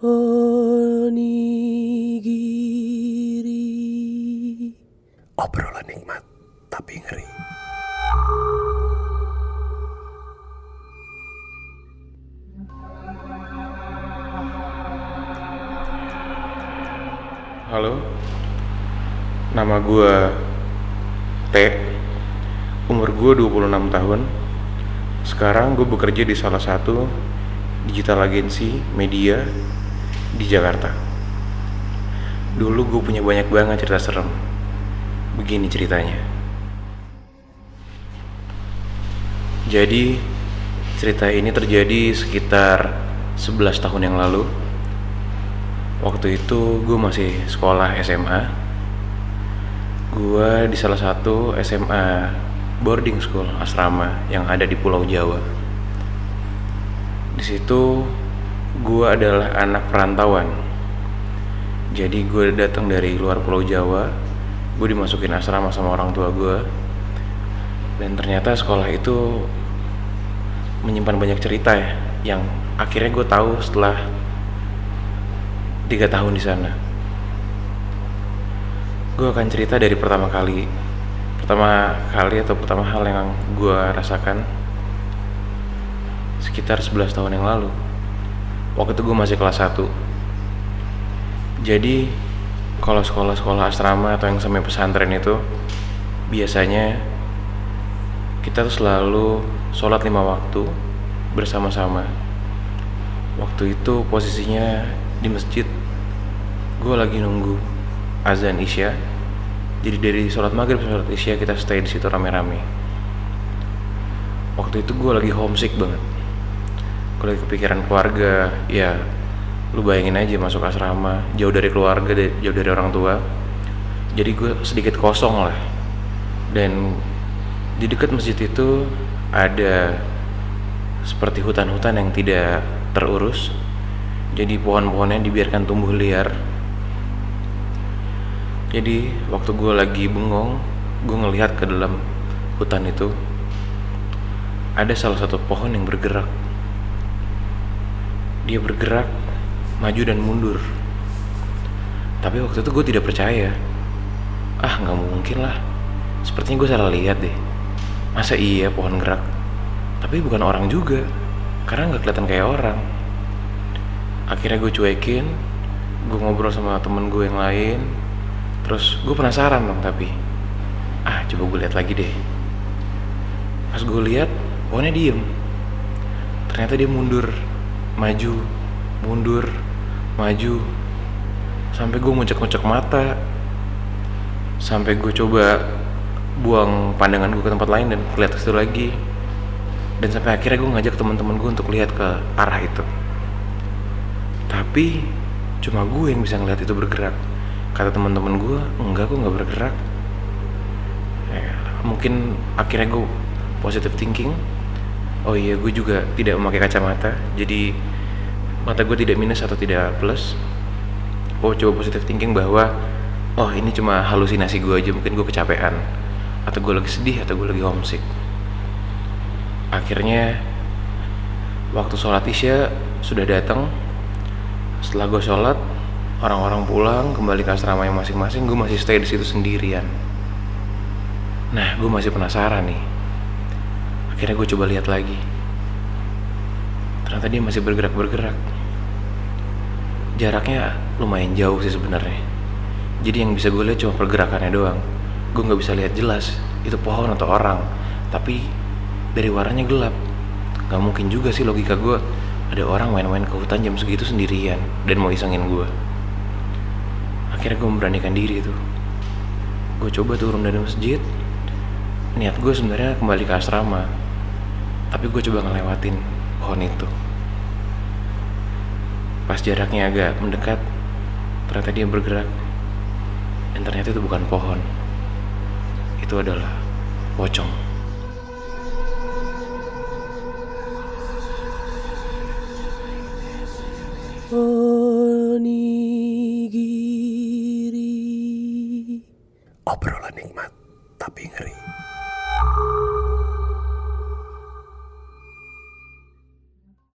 Onigiri. Obrolan nikmat tapi ngeri. Halo, nama gue T. Umur gue 26 tahun. Sekarang gue bekerja di salah satu digital agensi media di Jakarta. Dulu gue punya banyak banget cerita serem. Begini ceritanya. Jadi cerita ini terjadi sekitar 11 tahun yang lalu. Waktu itu gue masih sekolah SMA Gue di salah satu SMA boarding school asrama yang ada di Pulau Jawa. Di situ gue adalah anak perantauan Jadi gue datang dari luar Pulau Jawa Gue dimasukin asrama sama orang tua gue Dan ternyata sekolah itu menyimpan banyak cerita ya Yang akhirnya gue tahu setelah tiga tahun di sana. Gue akan cerita dari pertama kali, pertama kali atau pertama hal yang gue rasakan sekitar 11 tahun yang lalu. Waktu itu gue masih kelas 1 Jadi kalau sekolah-sekolah asrama atau yang sampai pesantren itu biasanya kita tuh selalu sholat lima waktu bersama-sama. Waktu itu posisinya di masjid. Gue lagi nunggu azan isya. Jadi dari sholat maghrib sholat isya kita stay di situ rame-rame. Waktu itu gue lagi homesick banget lagi kepikiran keluarga ya lu bayangin aja masuk asrama jauh dari keluarga jauh dari orang tua. Jadi gue sedikit kosong lah. Dan di dekat masjid itu ada seperti hutan-hutan yang tidak terurus. Jadi pohon-pohonnya dibiarkan tumbuh liar. Jadi waktu gue lagi bengong gue ngelihat ke dalam hutan itu ada salah satu pohon yang bergerak dia bergerak maju dan mundur. Tapi waktu itu gue tidak percaya. Ah nggak mungkin lah. Sepertinya gue salah lihat deh. Masa iya pohon gerak? Tapi bukan orang juga. Karena nggak kelihatan kayak orang. Akhirnya gue cuekin gue ngobrol sama temen gue yang lain. Terus gue penasaran dong tapi. Ah coba gue lihat lagi deh. Pas gue lihat pohonnya diem. Ternyata dia mundur maju mundur maju. Sampai gue ngucek-ngucek mata. Sampai gue coba buang pandangan gue ke tempat lain dan lihat ke situ lagi. Dan sampai akhirnya gue ngajak teman-teman gue untuk lihat ke arah itu. Tapi cuma gue yang bisa ngeliat itu bergerak. Kata teman-teman gue enggak gue nggak bergerak. Ya, mungkin akhirnya gue positive thinking oh iya gue juga tidak memakai kacamata. Jadi mata gue tidak minus atau tidak plus. Oh coba positive thinking bahwa oh ini cuma halusinasi gue aja mungkin gue kecapean. Atau gue lagi sedih atau gue lagi homesick. Akhirnya waktu sholat isya sudah datang. Setelah gue sholat orang-orang pulang kembali ke asrama yang masing-masing gue masih stay di situ sendirian. Nah gue masih penasaran nih akhirnya gue coba lihat lagi. Ternyata dia masih bergerak-bergerak. Jaraknya lumayan jauh sih sebenarnya. Jadi yang bisa gue lihat cuma pergerakannya doang. Gue nggak bisa lihat jelas itu pohon atau orang. Tapi dari warnanya gelap. Gak mungkin juga sih logika gue ada orang main-main ke hutan jam segitu sendirian dan mau isengin gue akhirnya gue memberanikan diri tuh. Gue coba turun dari masjid. Niat gue sebenarnya kembali ke asrama tapi gue coba ngelewatin pohon itu. Pas jaraknya agak mendekat ternyata dia bergerak. Dan ternyata itu bukan pohon. Itu adalah pocong. Onigiri. Obrolan nikmat tapi ngeri